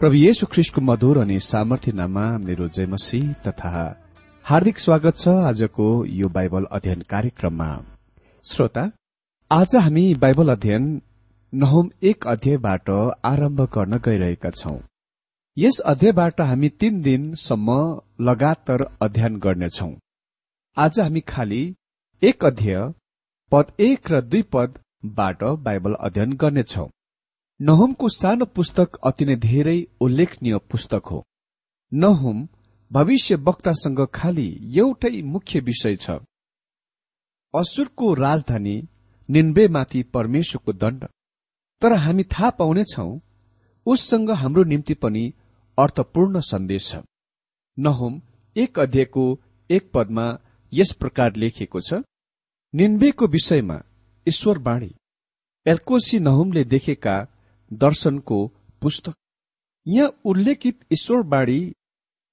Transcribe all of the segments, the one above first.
प्रभु येशु ख्रिस्टको मधुर अनि सामर्थ्य नाममा मेरो जयमसी तथा हार्दिक स्वागत छ आजको यो बाइबल अध्ययन कार्यक्रममा। श्रोता आज हामी बाइबल अध्ययन नहुम एक अध्यायबाट आरम्भ गर्न गइरहेका छौं। यस अध्यायबाट हामी तीन दिनसम्म लगातार अध्ययन गर्नेछौ। आज हामी खालि एक अध्याय पद एक र दुई पदबाट बाइबल अध्ययन गर्नेछौ। नहुमको सानो पुस्तक अति नै धेरै उल्लेखनीय पुस्तक हो। नहुम भविष्य वक्तासँग खालि एउटै मुख्य विषय छ। असुरको राजधानी निन्वेमाथि परमेश्वरको दण्ड। तर हामी थाहा पाउनेछौ उससँग हाम्रो निम्ति पनि अर्थपूर्ण सन्देश छ। नहुम एक अध्ययको एक पदमा यस प्रकार लेखिएको छ निन्वेको विषयमा ईश्वरवाणी एल्कोसी नहुमले देखेका दर्शनको पुस्तक। यहाँ उल्लेखित ईश्वरवाणी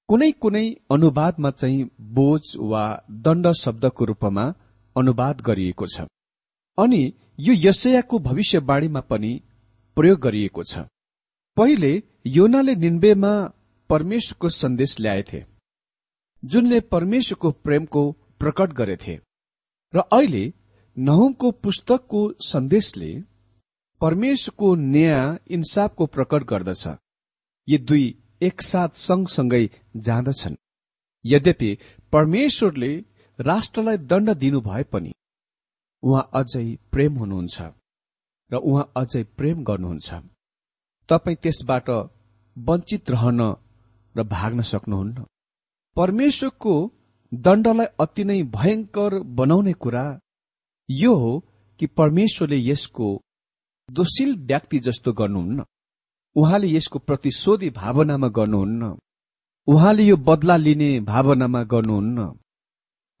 कुनै कुनै अनुवादमा चाहिँ बोझ वा दण्ड शब्दको रूपमा अनुवाद गरिएको छ। अनि यो यसयाको भविष्यवाणीमा पनि प्रयोग गरिएको छ। पहिले योनाले निन्वेमा परमेश्वरको सन्देश ल्याएथे जुनले परमेश्वरको प्रेमको प्रकट गरेथे। र अहिले नहुमको पुस्तकको सन्देशले परमेश्वरको न्याय इन्साफको प्रकट गर्दछ। यी दुई एकसाथ सँगसँगै जाँदछन्। यद्यपि परमेश्वरले राष्ट्रलाई दण्ड दिनु भए पनि उहाँ अझै प्रेम हुनुहुन्छ र उहाँ अझै प्रेम गर्नुहुन्छ। तपाईँ त्यसबाट वञ्चित रहन र भाग्न सक्नुहुन्न। परमेश्वरको दण्डलाई अति नै भयंकर बनाउने कुरा यो हो कि परमेश्वरले यसको दोषील व्यक्ति जस्तो गर्नुहुन्न। उहाँले यसको प्रतिशोधी भावनामा गर्नुहुन्न। उहाँले यो बदला लिने भावनामा गर्नुहुन्न।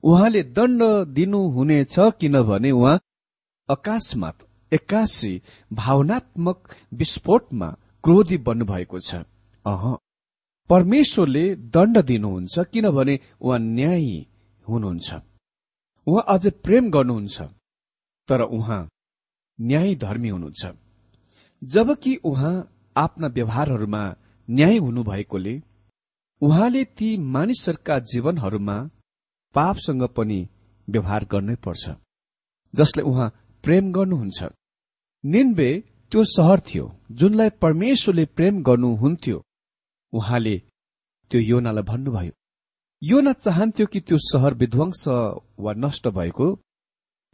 उहाँले दण्ड दिनुहुनेछ किनभने उहाँ अकाशमात एक्कासी भावनात्मक विस्फोटमा क्रोधी बन्नुभएको छ। अह। परमेश्वरले दण्ड दिनुहुन्छ किनभने उहाँ न्यायी हुनुहुन्छ। उहाँ अझै प्रेम गर्नुहुन्छ। तर उहाँ न्याय धर्मी हुनुहुन्छ। जबकि उहाँ आफ्ना व्यवहारहरूमा न्याय हुनुभएकोले उहाँले ती मानिसहरूका जीवनहरूमा पापसँग पनि व्यवहार गर्नै पर्छ जसले उहाँ प्रेम गर्नुहुन्छ। निन्बे त्यो सहर थियो जुनलाई परमेश्वरले प्रेम गर्नुहुन्थ्यो। उहाँले त्यो योनालाई भन्नुभयो योना चाहन्थ्यो कि त्यो सहर विध्वंस वा नष्ट भएको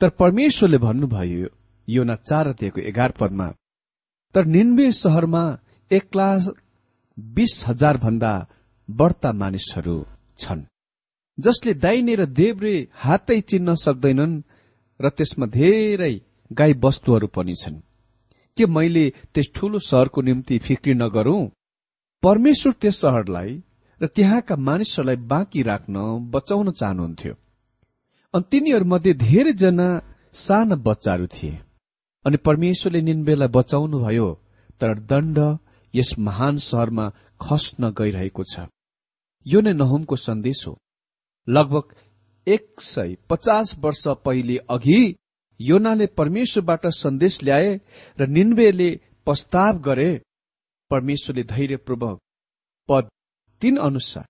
तर परमेश्वरले भन्नुभयो योना चार अध्ययको एघार पदमा। तर निन्बे सहरमा एक लाख बीस हजार भन्दा बढ्ता मानिसहरू छन् जसले दाइने र देब्रे हातै चिन्न सक्दैनन् र त्यसमा धेरै गाई वस्तुहरू पनि छन्। के मैले त्यस ठूलो सहरको निम्ति फिक्री नगरौं? परमेश्वर त्यस सहरलाई र त्यहाँका मानिसहरूलाई बाँकी राख्न बचाउन चाहनुहुन्थ्यो। अनि तिनीहरूमध्ये धेरैजना साना बच्चाहरू थिए। अनि परमेश्वरले निन्बेलाई बचाउनुभयो तर दण्ड यस महान सहरमा खस्न गइरहेको छ। यो नै नहुमको सन्देश हो। लगभग एक सय पचास वर्ष पहिले अघि योनाले परमेश्वरबाट सन्देश ल्याए र निन्वेले प्रस्ताव गरे। परमेश्वरले धैर्यपूर्वक पद तीन अनुसार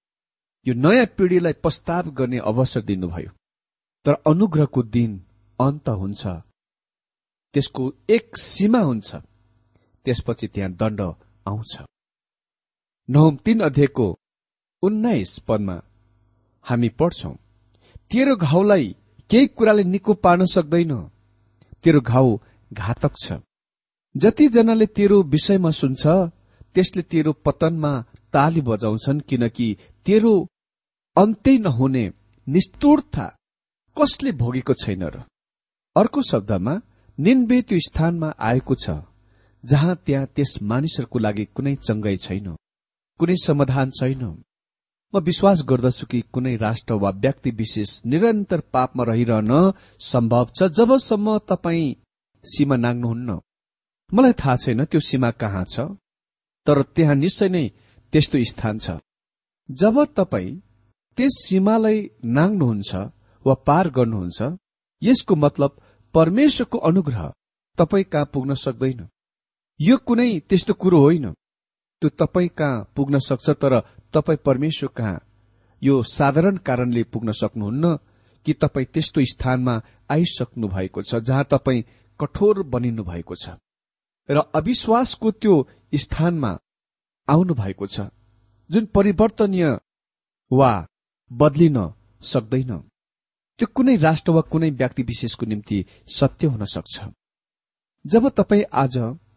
यो नयाँ पिढ़ीलाई प्रस्ताव गर्ने अवसर दिनुभयो। तर अनुग्रहको दिन अन्त हुन्छ। त्यसको एक सीमा हुन्छ। त्यसपछि त्यहाँ दण्ड आउँछ। नहुम तीन अध्ययको उन्नाइस पदमा हामी पढ्छौ तेरो घाउलाई केही कुराले निको पार्न सक्दैन। तेरो घाउ घातक छ। जतिजनाले तेरो विषयमा सुन्छ त्यसले तेरो पतनमा ताली बजाउँछन् किनकि तेरो अन्तै नहुने निष्ठुरता कसले भोगेको छैन र? अर्को शब्दमा निन्बे त्यो स्थानमा आएको छ जहाँ त्यहाँ त्यस मानिसहरूको लागि कुनै चङ्गाई छैन कुनै समाधान छैन। म विश्वास गर्दछु कि कुनै राष्ट्र वा व्यक्ति विशेष निरन्तर पापमा रहिरहन सम्भव छ जबसम्म तपाईँ सीमा नाग्नुहुन्न। मलाई थाहा छैन त्यो सीमा कहाँ छ तर त्यहाँ निश्चय नै त्यस्तो स्थान छ। जब तपाईँ त्यस सीमालाई नाग्नुहुन्छ वा पार गर्नुहुन्छ यसको मतलब परमेश्वरको अनुग्रह तपाईँ कहाँ पुग्न सक्दैन। यो कुनै त्यस्तो कुरो होइन। त्यो तपाईँ कहाँ पुग्न सक्छ तर तपाईँ परमेश्वर कहाँ? यो साधारण कारणले पुग्न सक्नुहुन्न कि तपाईँ त्यस्तो स्थानमा आइसक्नु भएको छ जहाँ तपाईँ कठोर बनिनु भएको छ। र अविश्वासको त्यो स्थानमा आउनु भएको छ जुन परिवर्तनीय वा बदलिन सक्दैन। त्यो कुनै राष्ट्र वा कुनै व्यक्ति विशेषको निम्ति सत्य हुन सक्छ। जब तपाईँ आज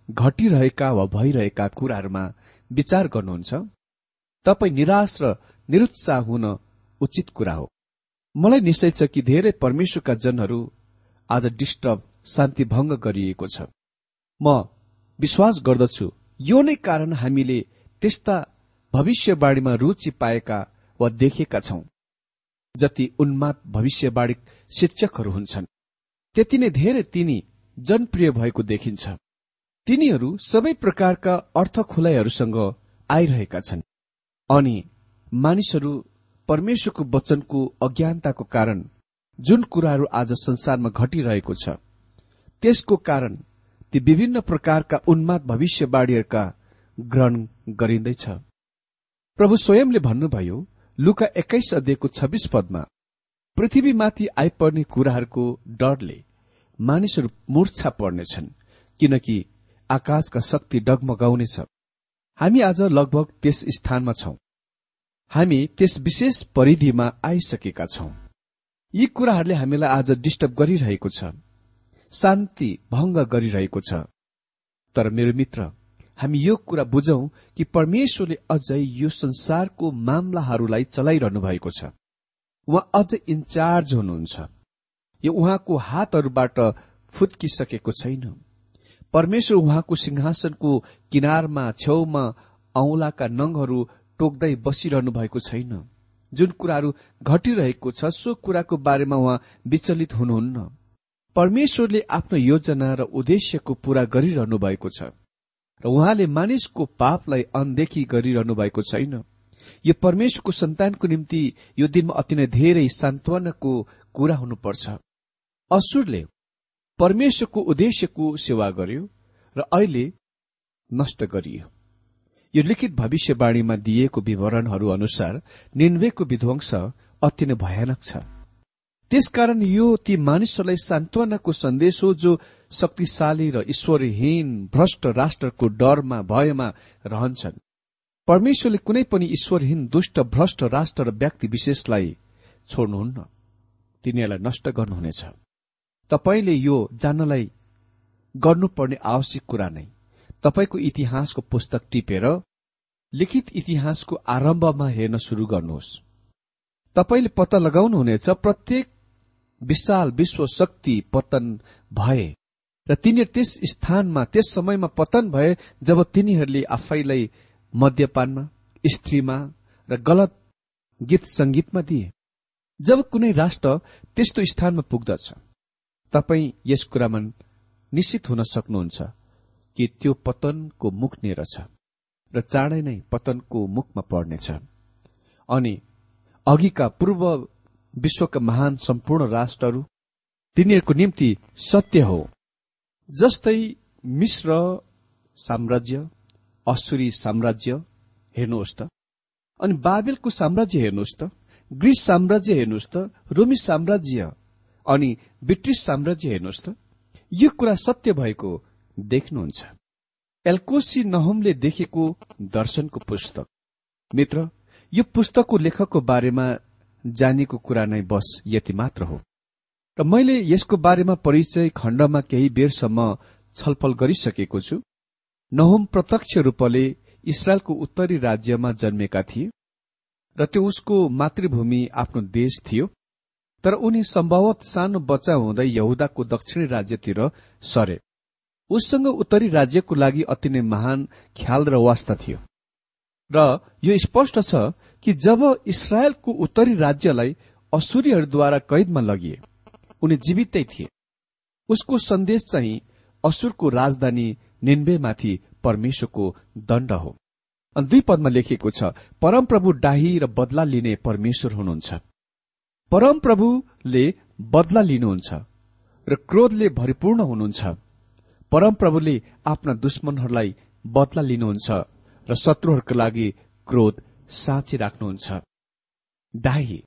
घटिरहेका वा भइरहेका कुराहरूमा विचार गर्नुहुन्छ तपाईँ निराश र निरुत्साह हुन उचित कुरा हो। मलाई निश्चय छ कि धेरै परमेश्वरका जनहरू आज डिस्टर्ब शान्ति भंग गरिएको छ। म विश्वास गर्दछु यो नै कारण हामीले त्यस्ता भविष्यवाणीमा रुचि पाएका वा देखेका छौं। जति उन्माद भविष्यवाणी शिक्षकहरू हुन्छन्। त्यति नै धेरै तिनी जनप्रिय भएको देखिन्छ। तिनीहरू सबै प्रकारका अर्थ खुलाइहरूसँग आइरहेका छन्। अनि मानिसहरू परमेश्वरको वचनको अज्ञानताको कारण जुन कुराहरू आज संसारमा घटिरहेको छ त्यसको कारण ती विभिन्न प्रकारका उन्माद भविष्यवाणीहरूका ग्रहण गरिँदैछ। प्रभु स्वयंले भन्नुभयो लुका एक्काइस अध्ययको छब्बीस पदमा पृथ्वीमाथि आइपर्ने कुराहरूको डरले मानिसहरू मूर्छा पर्नेछन् किनकि आकाशका शक्ति डगमगाउनेछ। हामी आज लगभग त्यस स्थानमा छौं। हामी त्यस विशेष परिधिमा आइसकेका छौं। यी कुराहरूले हामीलाई आज डिस्टर्ब गरिरहेको छ। शान्ति भंग गरिरहेको छ। तर मेरो मित्र हामी यो कुरा बुझौं कि परमेश्वरले अझै यो संसारको मामलाहरूलाई चलाइरहनु भएको छ। उहाँ अझ इन्चार्ज हुनुहुन्छ। यो उहाँको हातहरूबाट फुत्किसकेको छैन। परमेश्वर उहाँको सिंहासनको किनारमा छेउमा औंलाका नङहरू टोक्दै बसिरहनु भएको छैन। जुन कुराहरू घटिरहेको छ सो कुराको बारेमा उहाँ विचलित हुनुहुन्न। परमेश्वरले आफ्नो योजना र उद्देश्यको पूरा गरिरहनु भएको छ। र उहाँले मानिसको पापलाई अनदेखि गरिरहनु भएको छैन। यो परमेश्वरको सन्तानको निम्ति यो दिनमा अति नै धेरै सान्त्वनाको कुरा हुनुपर्छ। असुरले परमेश्वरको उद्देश्यको सेवा गर्यो र अहिले नष्ट गरियो। यो लिखित भविष्यवाणीमा दिएको विवरणहरू अनुसार निन्वेको विध्वंस अति नै भयानक छ। त्यसकारण यो ती मानिसहरूलाई सान्त्वनाको सन्देश हो जो शक्तिशाली र ईश्वरहीन भ्रष्ट राष्ट्रको डरमा भयमा रहन्छन्। परमेश्वरले कुनै पनि ईश्वरहीन दुष्ट भ्रष्ट राष्ट्र र व्यक्ति विशेषलाई छोड्नुहुन्न। तिनीहरूलाई नष्ट गर्नुहुनेछ। तपाईँले यो जान्नलाई गर्नुपर्ने आवश्यक कुरा नै। तपाईँको इतिहासको पुस्तक टिपेर लिखित इतिहासको आरम्भमा हेर्न शुरू गर्नुहोस्। तपाईँले पत्ता लगाउनुहुनेछ प्रत्येक विशाल विश्व शक्ति पतन भए र तिनीहरू त्यस स्थानमा त्यस समयमा पतन भए जब तिनीहरूले आफैलाई मद्यपानमा स्त्रीमा र गलत गीत संगीतमा दिए। जब कुनै राष्ट्र त्यस्तो स्थानमा पुग्दछ तपाईँ यस कुरामा निश्चित हुन सक्नुहुन्छ कि त्यो पतनको मुख नेर छ र चाँडै नै पतनको मुखमा पर्नेछ। अनि अघिका पूर्व विश्वका महान सम्पूर्ण राष्ट्रहरू तिनीहरूको निम्ति सत्य हो। जस्तै मिश्र साम्राज्य असुरी साम्राज्य हेर्नुहोस् त। अनि बाबेलको साम्राज्य हेर्नुहोस् त। ग्रिस साम्राज्य हेर्नुहोस् त। रोमी साम्राज्य अनि ब्रिटिस साम्राज्य हेर्नुहोस् त। यो कुरा सत्य भएको देख्नुहुन्छ। एल्कोसी नहोमले देखेको दर्शनको पुस्तक। मित्र यो पुस्तकको लेखकको बारेमा जानेको कुरा नै बस यति मात्र हो। र मैले यसको बारेमा परिचय खण्डमा केही बेरसम्म छलफल गरिसकेको छु। नहुम प्रत्यक्ष रूपले इसरायलको उत्तरी राज्यमा जन्मेका थिए र त्यो उसको मातृभूमि आफ्नो देश थियो तर उनी सम्भवत सानो बच्चा हुँदै यहुदाको दक्षिणी राज्यतिर सरे। उससँग उत्तरी राज्यको लागि अति नै महान ख्याल र वास्ता थियो। र यो स्पष्ट छ कि जब इसरायलको उत्तरी राज्यलाई असुरीहरूद्वारा कैदमा लगिए उनी जीवितै थिए। उसको सन्देश चाहिँ असुरको राजधानी निन्वेमाथि परमेश्वरको दण्ड हो। अनि दुई पदमा लेखिएको छ परमप्रभु डाही र बदला लिने परमेश्वर हुनुहुन्छ। परमप्रभुले बदला लिनुहुन्छ र क्रोधले भरिपूर्ण हुनुहुन्छ। परमप्रभुले आफ्ना दुश्मनहरूलाई बदला लिनुहुन्छ। र शत्रुहरूका लागि क्रोध साँची राख्नुहुन्छ डाही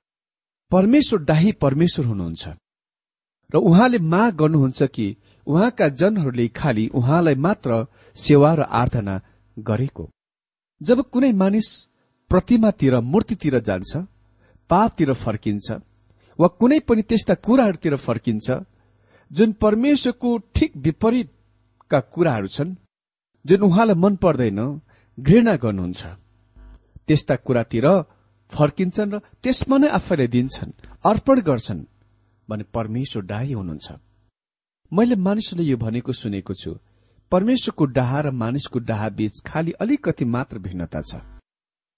परमेश्वर डाही परमेश्वर हुनुहुन्छ। र उहाँले माग गर्नुहुन्छ कि उहाँका जनहरूले खालि उहाँलाई मात्र सेवा र आराधना गरेको। जब कुनै मानिस प्रतिमातिर मूर्तितिर जान्छ पापतिर फर्किन्छ वा कुनै पनि त्यस्ता कुराहरूतिर फर्किन्छ जुन परमेश्वरको ठिक विपरीतका कुराहरू छन् जुन उहाँलाई मन पर्दैन घृणा गर्नुहुन्छ। त्यस्ता कुरातिर फर्किन्छन् र त्यसमा नै आफैलाई दिन्छन् अर्पण गर्छन् भने परमेश्वर डाही हुनुहुन्छ। मैले मानिसले यो भनेको सुनेको छु परमेश्वरको डाहा र मानिसको डाहा बीच खालि अलिकति मात्र भिन्नता छ।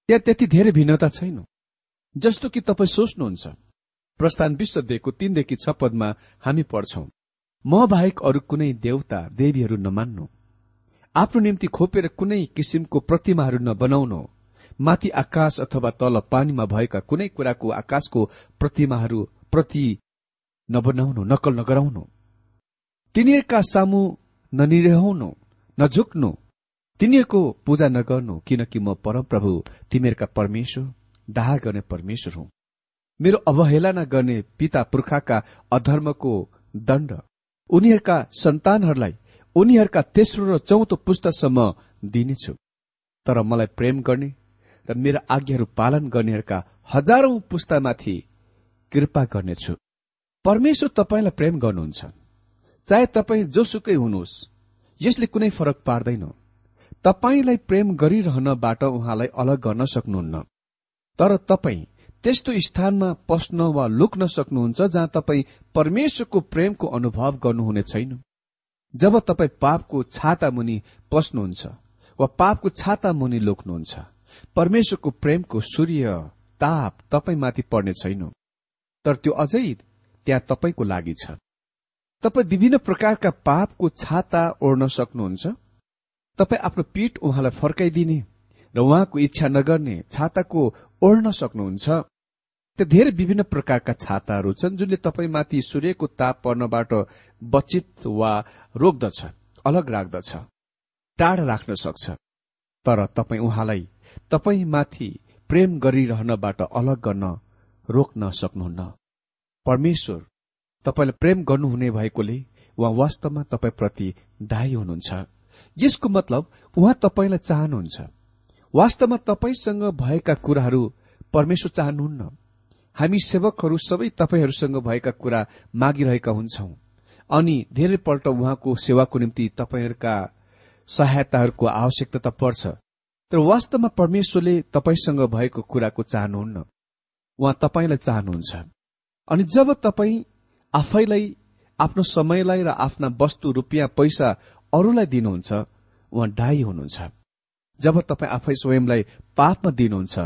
त्यहाँ त्यति धेरै भिन्नता छैन। जस्तो कि तपाईँ सोच्नुहुन्छ प्रस्थान विश्व दिएको तीनदेखि छ पदमा हामी पढ्छौं म बाहेक अरू कुनै देवता देवीहरू नमान्नु। आफ्नो निम्ति खोपेर कुनै किसिमको प्रतिमाहरू नबनाउनु माथि आकाश अथवा तल पानीमा भएका कुनै कुराको आकाशको प्रतिमाहरू प्रति नबनाउनु नकल नगराउनु तिनीहरूका सामु ननिरहनु नझुक्नु तिनीहरूको पूजा नगर्नु किनकि म परमप्रभु तिमीहरूका परमेश्वर डाहा गर्ने परमेश्वर हुँ। मेरो अवहेलना गर्ने पिता पुर्खाका अधर्मको दण्ड उनीहरूका सन्तानहरूलाई उनीहरूका तेस्रो र चौथो पुस्तासम्म दिनेछु। तर मलाई प्रेम गर्ने र मेरा आज्ञाहरू पालन गर्नेहरूका हजारौं पुस्तामाथि कृपा गर्नेछु। परमेश्वर तपाईँलाई प्रेम गर्नुहुन्छ। चाहे तपाईँ जोसुकै हुनुहोस् यसले कुनै फरक पार्दैन। तपाईँलाई प्रेम गरिरहनबाट उहाँलाई अलग गर्न सक्नुहुन्न। तर तपाईँ त्यस्तो स्थानमा पस्न वा लुक्न सक्नुहुन्छ जहाँ तपाईँ परमेश्वरको प्रेमको अनुभव गर्नुहुने छैन। जब तपाईँ पापको छाता मुनि पस्नुहुन्छ वा पापको छाता मुनि लुक्नुहुन्छ परमेश्वरको प्रेमको सूर्य ताप तपाईँमाथि पर्ने छैन। तर त्यो अझै त्यहाँ तपाईँको लागि छ। तपाईँ विभिन्न प्रकारका पापको छाता ओढ्न सक्नुहुन्छ? तपाईँ आफ्नो पीठ उहाँलाई फर्काइदिने र उहाँको इच्छा नगर्ने छाताको ओढ्न सक्नुहुन्छ? त्यो धेरै विभिन्न प्रकारका छाताहरू छन् जुनले तपाईँमाथि सूर्यको ताप पर्नबाट बचित वा रोक्दछ अलग राख्दछ टाढा राख्न सक्छ। तर तपाईँ उहाँलाई तपाईँमाथि प्रेम गरिरहनबाट अलग गर्न रोक्न सक्नुहुन्न। परमेश्वर तपाईँलाई प्रेम गर्नुहुने भएकोले उहाँ वास्तवमा तपाईँप्रति दायी हुनुहुन्छ। यसको मतलब उहाँ तपाईँलाई चाहनुहुन्छ। वास्तवमा तपाईँसँग भएका कुराहरू परमेश्वर चाहनुहुन्न। हामी सेवकहरू सबै तपाईँहरूसँग भएका कुरा मागिरहेका हुन्छौ। अनि धेरैपल्ट उहाँको सेवाको निम्ति तपाईँहरूका सहायताहरूको आवश्यकता त पर्छ। तर वास्तवमा परमेश्वरले तपाईँसँग भएको कुराको चाहनुहुन्न। उहाँ तपाईँलाई चाहनुहुन्छ। अनि जब तपाईँ आफैलाई आफ्नो समयलाई र आफ्ना वस्तु रुपियाँ पैसा अरूलाई दिनुहुन्छ उहाँ डाही हुनुहुन्छ। जब तपाईँ आफै स्वयंलाई पापमा दिनुहुन्छ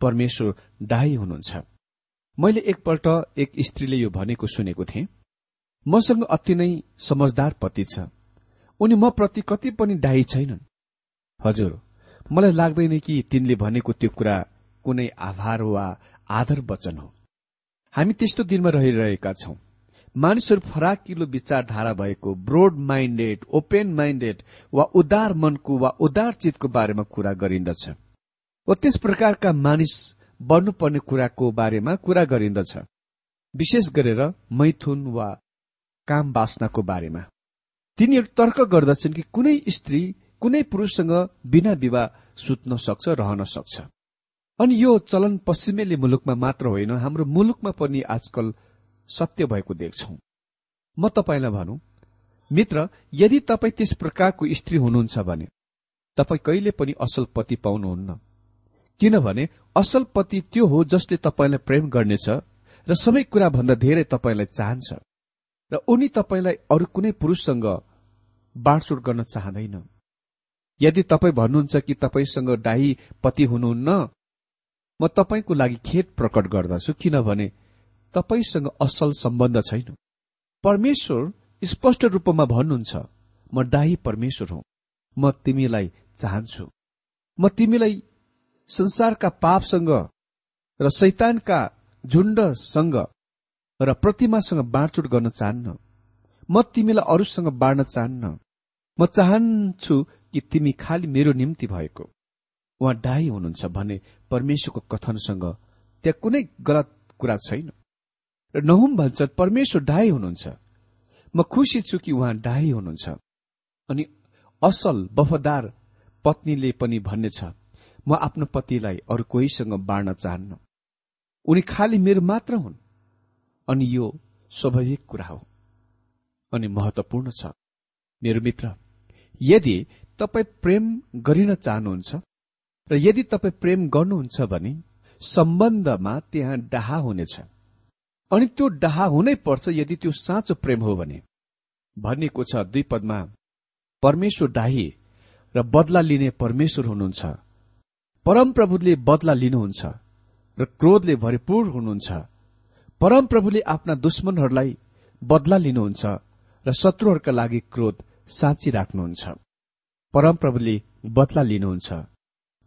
परमेश्वर डाही हुनुहुन्छ। मैले एकपल्ट एक स्त्रीले यो भनेको सुनेको थिएँ। मसँग अति नै समझदार पति छ। उनी म प्रति कति पनि डाही छैनन्। हजुर मलाई लाग्दैन कि तिनले भनेको त्यो कुरा कुनै आभार वा आदर वचन हो। हामी त्यस्तो दिनमा रहिरहेका छौं। मानिसहरू फराकिलो विचारधारा भएको ब्रोड माइन्डेड ओपेन माइन्डेड वा उदार मनको वा उदार चितको बारेमा कुरा गरिन्दछ। वा त्यस प्रकारका मानिस बन्नुपर्ने कुराको बारेमा कुरा गरिन्दछ। विशेष गरेर मैथुन वा काम बारेमा। तिनीहरू तर्क गर्दछन् कि कुनै स्त्री कुनै पुरूषसँग बिना विवाह सुत्न सक्छ रहन सक्छ। अनि यो चलन पश्चिमेली मुलुकमा मात्र होइन हाम्रो मुलुकमा पनि आजकल सत्य भएको देख्छौ। म तपाईँलाई भनौँ मित्र यदि तपाईँ त्यस प्रकारको स्त्री हुनुहुन्छ भने तपाईँ कहिले पनि असल पति पाउनुहुन्न। किनभने असल पति त्यो हो जसले तपाईँलाई प्रेम गर्नेछ र सबै कुरा भन्दा धेरै तपाईँलाई चाहन्छ र उनी तपाईँलाई अरू कुनै पुरूषसँग बाँडचुट गर्न चाहँदैन। यदि तपाईँ भन्नुहुन्छ कि तपाईँसँग डाही पति हुनुहुन्न म तपाईँको लागि खेत प्रकट गर्दछु किनभने तपाईँसँग असल सम्बन्ध छैन। परमेश्वर स्पष्ट रूपमा भन्नुहुन्छ म डाही परमेश्वर हुँ। म तिमीलाई चाहन्छु। म तिमीलाई संसारका पापसँग र शैतानका झुण्डसँग र प्रतिमासँग बाँडचुट गर्न चाहन्न। म तिमीलाई अरूसँग बाँड्न चाहन्न। म चाहन्छु कि तिमी खालि मेरो निम्ति भएको। उहाँ डाही हुनुहुन्छ भने परमेश्वरको कथनसँग त्यहाँ कुनै गलत कुरा छैन। र नहुम भन्छन् परमेश्वर डाही हुनुहुन्छ। म खुसी छु कि उहाँ डाही हुनुहुन्छ। अनि असल वफादार पत्नीले पनि भन्नेछ म आफ्नो पतिलाई अरू कोहीसँग बाँड्न चाहन्न। उनी खालि मेरो मात्र हुन्। अनि यो स्वाभाविक कुरा हो। अनि महत्वपूर्ण छ। मेरो मित्र यदि तपाईँ प्रेम गरिन चाहनुहुन्छ र यदि तपाईँ प्रेम गर्नुहुन्छ भने सम्बन्धमा त्यहाँ डाहा हुनेछ। अनि त्यो डाहा हुनै पर्छ यदि त्यो साँचो प्रेम हो भने। भनिएको छ दुई पदमा परमेश्वर डाही र बदला लिने परमेश्वर हुनुहुन्छ। परमप्रभुले बदला लिनुहुन्छ र क्रोधले भरिपूर हुनुहुन्छ। परमप्रभुले आफ्ना दुश्मनहरूलाई बदला लिनुहुन्छ र शत्रुहरूका लागि क्रोध साँची राख्नुहुन्छ। परमप्रभुले बदला लिनुहुन्छ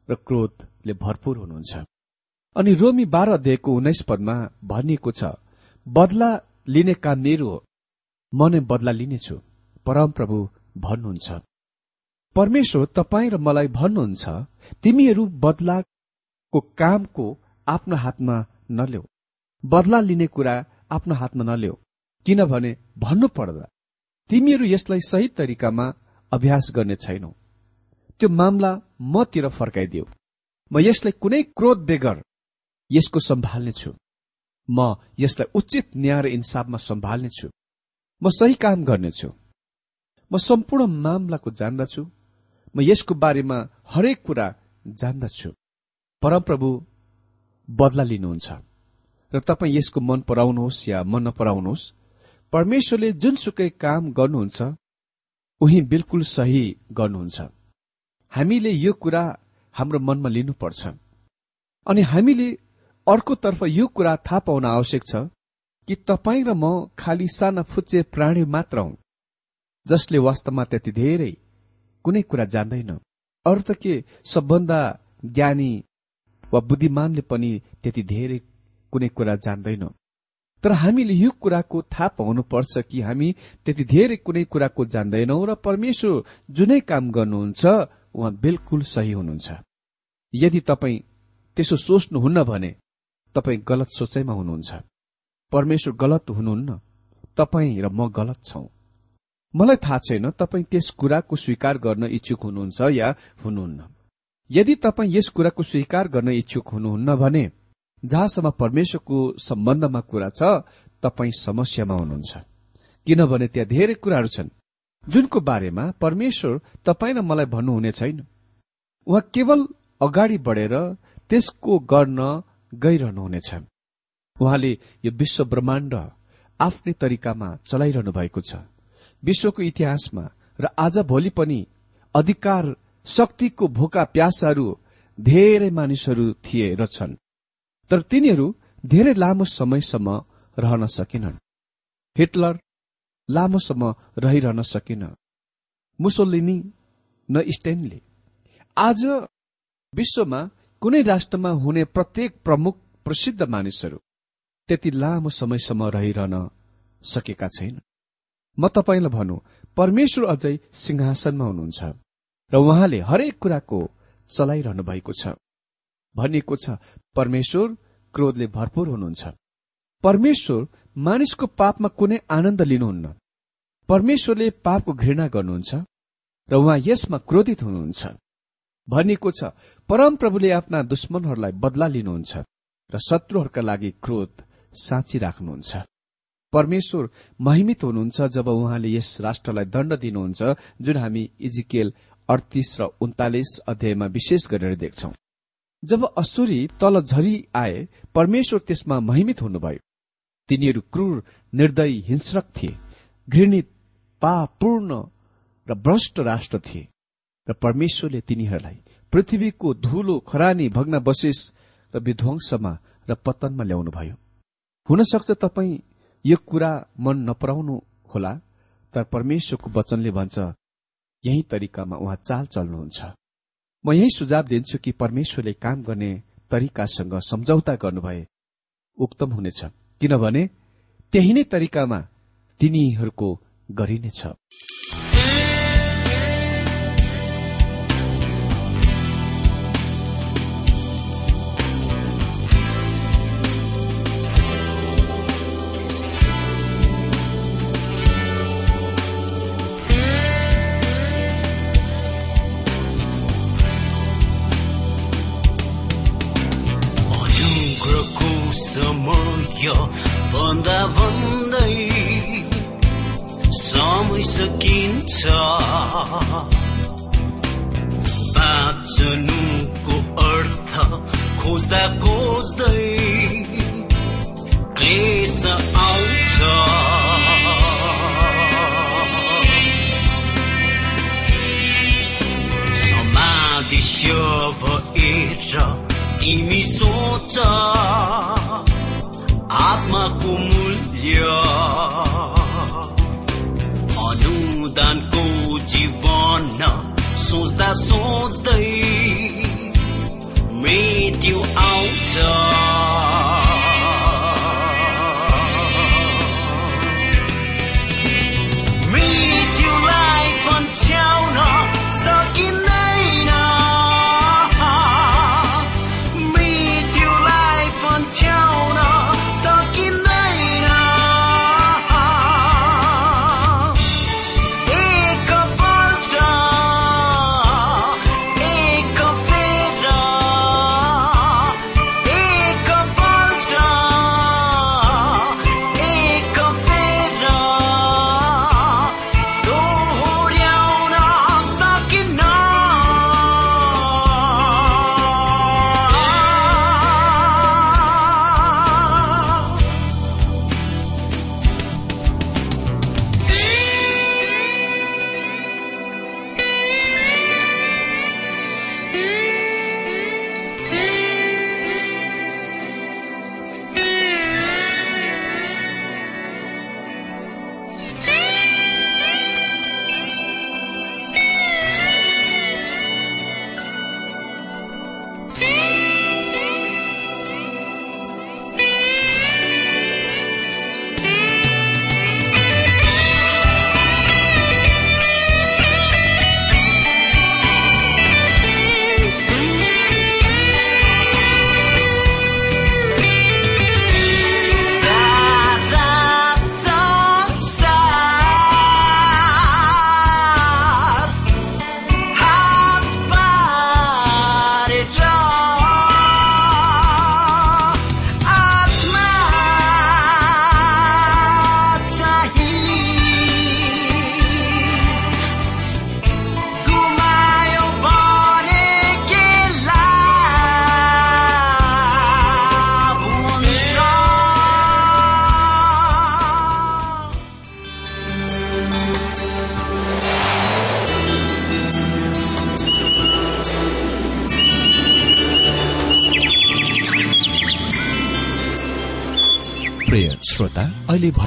र क्रोधले भरपूर हुनुहुन्छ। अनि रोमी बाह्र अध्यायको उन्नाइस पदमा भनिएको छ बदला लिने काम मेरो हो म नै बदला लिनेछु परमप्रभु भन्नुहुन्छ। परमेश्वर तपाईँ र मलाई भन्नुहुन्छ तिमीहरू बदलाको कामको आफ्नो हातमा नल्याउ बदला लिने कुरा आफ्नो हातमा नल्याउ किनभने भन्नु पर्दा तिमीहरू यसलाई सही तरिकामा अभ्यास गर्ने छैनौ। त्यो मामला मतिर फर्काइदियो। म यसलाई कुनै क्रोध बेगर यसको सम्हाल्नेछु म यसलाई उचित न्याय र इन्साफमा सम्हाल्नेछु म सही काम गर्नेछु। म सम्पूर्ण मामलाको जान्दछु। म यसको बारेमा हरेक कुरा जान्दछु। परमप्रभु बदला लिनुहुन्छ। र तपाईँ यसको मन पराउनुहोस् या मन नपराउनुहोस् परमेश्वरले जुनसुकै काम गर्नुहुन्छ उही बिल्कुल सही गर्नुहुन्छ। हामीले यो कुरा हाम्रो मनमा लिनुपर्छ। अनि हामीले अर्कोतर्फ यो कुरा थाहा पाउन आवश्यक छ कि तपाईँ र म खालि साना फुच्चे प्राणी मात्र हौ जसले वास्तवमा त्यति धेरै कुनै कुरा जान्दैन। अरू त के सबभन्दा ज्ञानी वा बुद्धिमानले पनि त्यति धेरै कुनै कुरा जान्दैन। तर हामीले यो कुराको थाहा पाउनु पर्छ कि हामी त्यति धेरै कुनै कुराको जान्दैनौ र परमेश्वर जुनै काम गर्नुहुन्छ उहाँ बिल्कुल सही हुनुहुन्छ। यदि तपाईँ त्यसो सोच्नुहुन्न भने तपाईँ गलत सोचाइमा हुनुहुन्छ। परमेश्वर गलत हुनुहुन्न। तपाईँ र म गलत छौं। मलाई थाहा छैन तपाईँ त्यस कुराको स्वीकार गर्न इच्छुक हुनुहुन्छ या हुनुहुन्न। यदि तपाईँ यस कुराको स्वीकार गर्न इच्छुक हुनुहुन्न भने जहाँसम्म परमेश्वरको सम्बन्धमा कुरा छ तपाईँ समस्यामा हुनुहुन्छ। किनभने त्यहाँ धेरै कुराहरू छन् जुनको बारेमा परमेश्वर तपाईँ र मलाई भन्नुहुने छैन। उहाँ केवल अगाडि बढेर त्यसको गर्न गइरहनुहुनेछ उहाँले यो विश्व ब्रह्माण्ड आफ्नै तरिकामा चलाइरहनु भएको छ। विश्वको इतिहासमा र आज भोलि पनि अधिकार शक्तिको भोका प्यासाहरू धेरै मानिसहरू थिए र छन्। तर तिनीहरू धेरै लामो समयसम्म रहन सकेनन्। हिटलर लामोसम्म रहिरहन सकेन। मुसोलिनी न स्टेनले। आज विश्वमा कुनै राष्ट्रमा हुने प्रत्येक प्रमुख प्रसिद्ध मानिसहरू त्यति लामो समयसम्म रहिरहन सकेका छैन म तपाईँलाई भनौँ परमेश्वर अझै सिंहासनमा हुनुहुन्छ र उहाँले हरेक कुराको चलाइरहनु भएको छ। भनिएको छ परमेश्वर क्रोधले भरपूर हुनुहुन्छ। परमेश्वर मानिसको पापमा कुनै आनन्द लिनुहुन्न। परमेश्वरले पापको घृणा गर्नुहुन्छ र उहाँ यसमा क्रोधित हुनुहुन्छ। भनिएको छ परमप्रभुले आफ्ना दुश्मनहरूलाई बदला लिनुहुन्छ र शत्रुहरूका लागि क्रोध साँची राख्नुहुन्छ। परमेश्वर महिमित हुनुहुन्छ जब उहाँले यस राष्ट्रलाई दण्ड दिनुहुन्छ जुन हामी इजिकेल अडतिस र उन्तालिस अध्यायमा विशेष गरेर देख्छौ। जब असुरी तल झरी आए परमेश्वर त्यसमा महिमित हुनुभयो। तिनीहरू क्रूर निर्दयी हिंस्रक थिए। घृणित पापूर्ण र भ्रष्ट राष्ट्र थिए। र परमेश्वरले तिनीहरूलाई पृथ्वीको धूलो खरानी भग्न बसेस र विध्वंसमा र पतनमा ल्याउनुभयो। हुन सक्छ तपाईँ यो कुरा मन नपराउनु होला तर परमेश्वरको वचनले भन्छ यही तरिकामा उहाँ चाल चल्नुहुन्छ। म यही सुझाव दिन्छु कि परमेश्वरले काम गर्ने तरिकासँग सम्झौता गर्नुभए उक्तम हुनेछ किनभने त्यही नै तरिकामा तिनीहरूको गरिनेछ। जीवन सोच्दा सोच्दै मृत्यु आउँछ।